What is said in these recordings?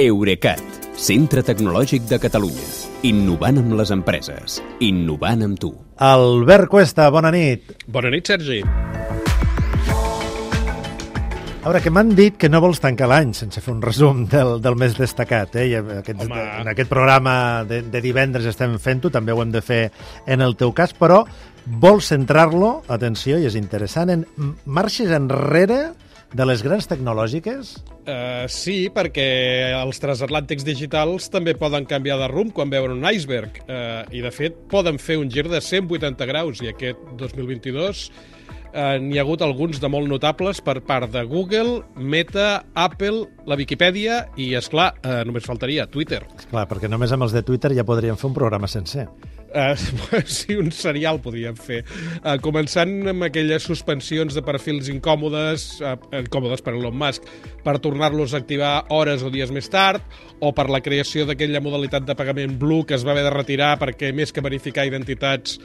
Eurecat, centre tecnològic de Catalunya. Innovant amb les empreses. Innovant amb tu. Albert Cuesta, bona nit. Bona nit, Sergi. A veure, que m'han dit que no vols tancar l'any sense fer un resum del, del més destacat. Eh? I aquest, Home. en aquest programa de, de divendres estem fent-ho, també ho hem de fer en el teu cas, però vols centrar-lo, atenció, i és interessant, en marxes enrere de les grans tecnològiques? Uh, sí, perquè els transatlàntics digitals també poden canviar de rumb quan veuen un iceberg. Uh, I, de fet, poden fer un gir de 180 graus i aquest 2022 uh, n'hi ha hagut alguns de molt notables per part de Google, Meta, Apple, la Viquipèdia i, és clar, uh, només faltaria Twitter. Clar, perquè només amb els de Twitter ja podríem fer un programa sencer. Uh, sí, un serial podríem fer. Uh, començant amb aquelles suspensions de perfils incòmodes, uh, incòmodes per Elon Musk, per tornar-los a activar hores o dies més tard, o per la creació d'aquella modalitat de pagament Blue que es va haver de retirar perquè més que verificar identitats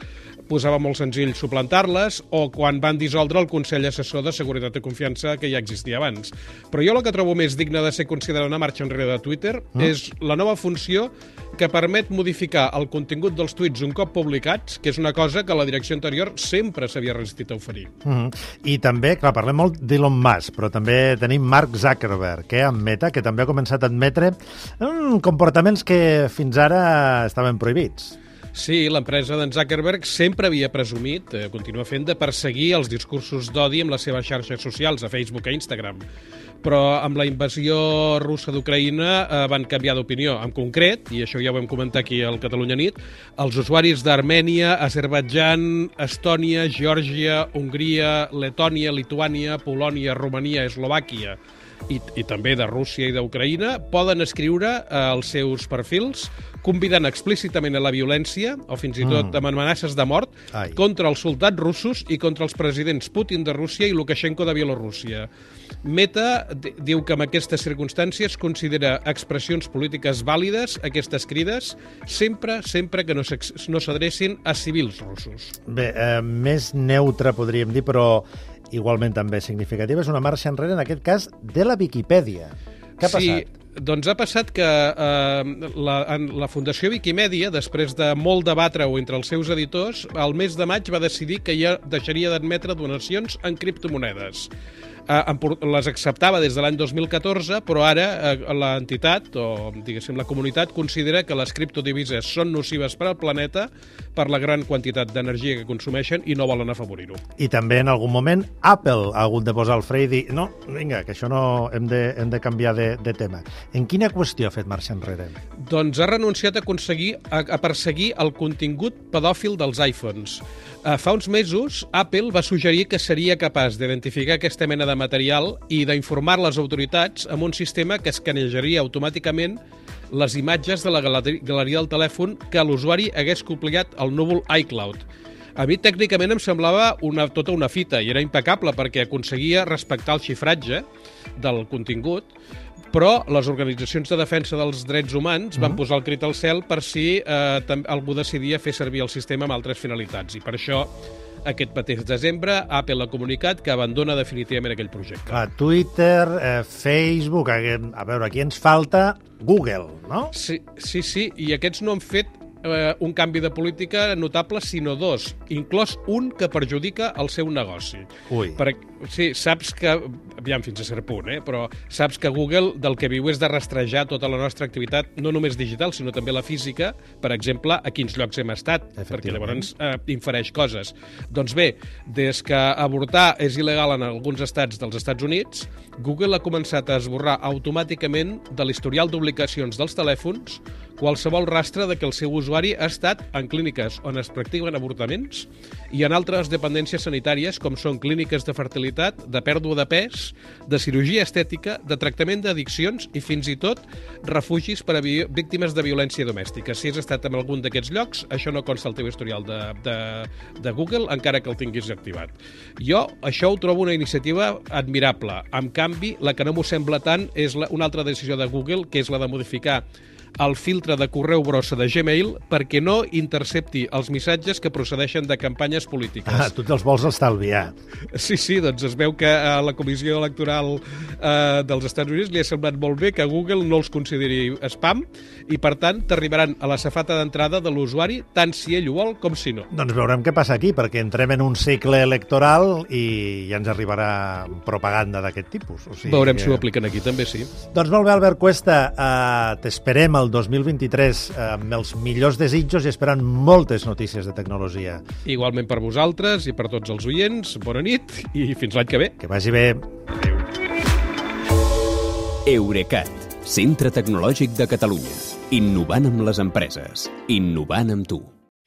posava molt senzill suplantar-les, o quan van dissoldre el Consell Assessor de Seguretat i Confiança que ja existia abans. Però jo el que trobo més digne de ser considerada una marxa enrere de Twitter mm. és la nova funció que permet modificar el contingut dels tuits un cop publicats, que és una cosa que la direcció anterior sempre s'havia resistit a oferir. Mm -hmm. I també, clar, parlem molt d'Elon Musk, però també tenim Mark Zuckerberg, eh, amb Meta, que també ha començat a admetre mm, comportaments que fins ara estaven prohibits. Sí, l'empresa d'en Zuckerberg sempre havia presumit, eh, continua fent, de perseguir els discursos d'odi amb les seves xarxes socials, a Facebook i Instagram. Però amb la invasió russa d'Ucraïna eh, van canviar d'opinió. En concret, i això ja ho vam comentar aquí al Catalunya Nit, els usuaris d'Armènia, Azerbaijan, Estònia, Geòrgia, Hongria, Letònia, Lituània, Polònia, Romania, Eslovàquia, i, i també de Rússia i d'Ucraïna, poden escriure eh, els seus perfils convidant explícitament a la violència, o fins i tot amb amenaces de mort, Ai. contra els soldats russos i contra els presidents Putin de Rússia i Lukashenko de Bielorússia. Meta di- diu que en aquestes circumstàncies considera expressions polítiques vàlides aquestes crides sempre, sempre que no s'adrecin a civils russos. Bé, eh, més neutra podríem dir, però igualment també significativa, és una marxa enrere, en aquest cas, de la Viquipèdia. Què ha sí, passat? doncs ha passat que eh, la, en la Fundació Wikimedia, després de molt debatre-ho entre els seus editors, al mes de maig va decidir que ja deixaria d'admetre donacions en criptomonedes. Eh, les acceptava des de l'any 2014, però ara eh, l'entitat, o diguéssim la comunitat, considera que les criptodivises són nocives per al planeta per la gran quantitat d'energia que consumeixen i no volen afavorir-ho. I també en algun moment Apple ha hagut de posar el fre i dir no, vinga, que això no hem de, hem de canviar de, de tema. En quina qüestió ha fet marxa enrere? Doncs ha renunciat a aconseguir a, a perseguir el contingut pedòfil dels iPhones. Uh, fa uns mesos, Apple va suggerir que seria capaç d'identificar aquesta mena de material i d'informar les autoritats amb un sistema que escanejaria automàticament les imatges de la galeri- galeria del telèfon que l'usuari hagués copiat al núvol iCloud. A mi tècnicament em semblava una, tota una fita i era impecable perquè aconseguia respectar el xifratge del contingut, però les organitzacions de defensa dels drets humans van posar el crit al cel per si eh, algú decidia fer servir el sistema amb altres finalitats. I per això, aquest mateix desembre, Apple ha comunicat que abandona definitivament aquell projecte. Clar, Twitter, eh, Facebook, a, a veure, aquí ens falta Google, no? Sí, sí, sí, i aquests no han fet eh, un canvi de política notable, sinó dos, inclòs un que perjudica el seu negoci. Ui. Per, sí, saps que, aviam fins a cert punt, eh, però saps que Google del que viu és de rastrejar tota la nostra activitat, no només digital, sinó també la física, per exemple, a quins llocs hem estat, perquè llavors eh, infereix coses. Doncs bé, des que avortar és il·legal en alguns estats dels Estats Units, Google ha començat a esborrar automàticament de l'historial d'obligacions dels telèfons qualsevol rastre de que el seu usuari ha estat en clíniques on es practiquen avortaments i en altres dependències sanitàries com són clíniques de fertilitat, de pèrdua de pes, de cirurgia estètica, de tractament d'addiccions i fins i tot refugis per a víctimes de violència domèstica. Si has estat en algun d'aquests llocs, això no consta al teu historial de, de, de Google, encara que el tinguis activat. Jo això ho trobo una iniciativa admirable. En canvi, la que no m'ho sembla tant és la, una altra decisió de Google, que és la de modificar el filtre de correu brossa de Gmail perquè no intercepti els missatges que procedeixen de campanyes polítiques. Ah, tu te'ls vols estalviar. Sí, sí, doncs es veu que a la Comissió Electoral eh, dels Estats Units li ha semblat molt bé que Google no els consideri spam i, per tant, t'arribaran a la safata d'entrada de l'usuari tant si ell ho vol com si no. Doncs veurem què passa aquí, perquè entrem en un cicle electoral i ja ens arribarà propaganda d'aquest tipus. O sigui Veurem si ho que- apliquen aquí també, sí. Doncs molt bé, Albert Cuesta, uh, t'esperem el 2023 uh, amb els millors desitjos i esperant moltes notícies de tecnologia. Igualment per vosaltres i per tots els oients, bona nit i fins l'any que ve. Que vagi bé. Eurecat, centre tecnològic de Catalunya. Innovant amb les empreses. Innovant amb tu.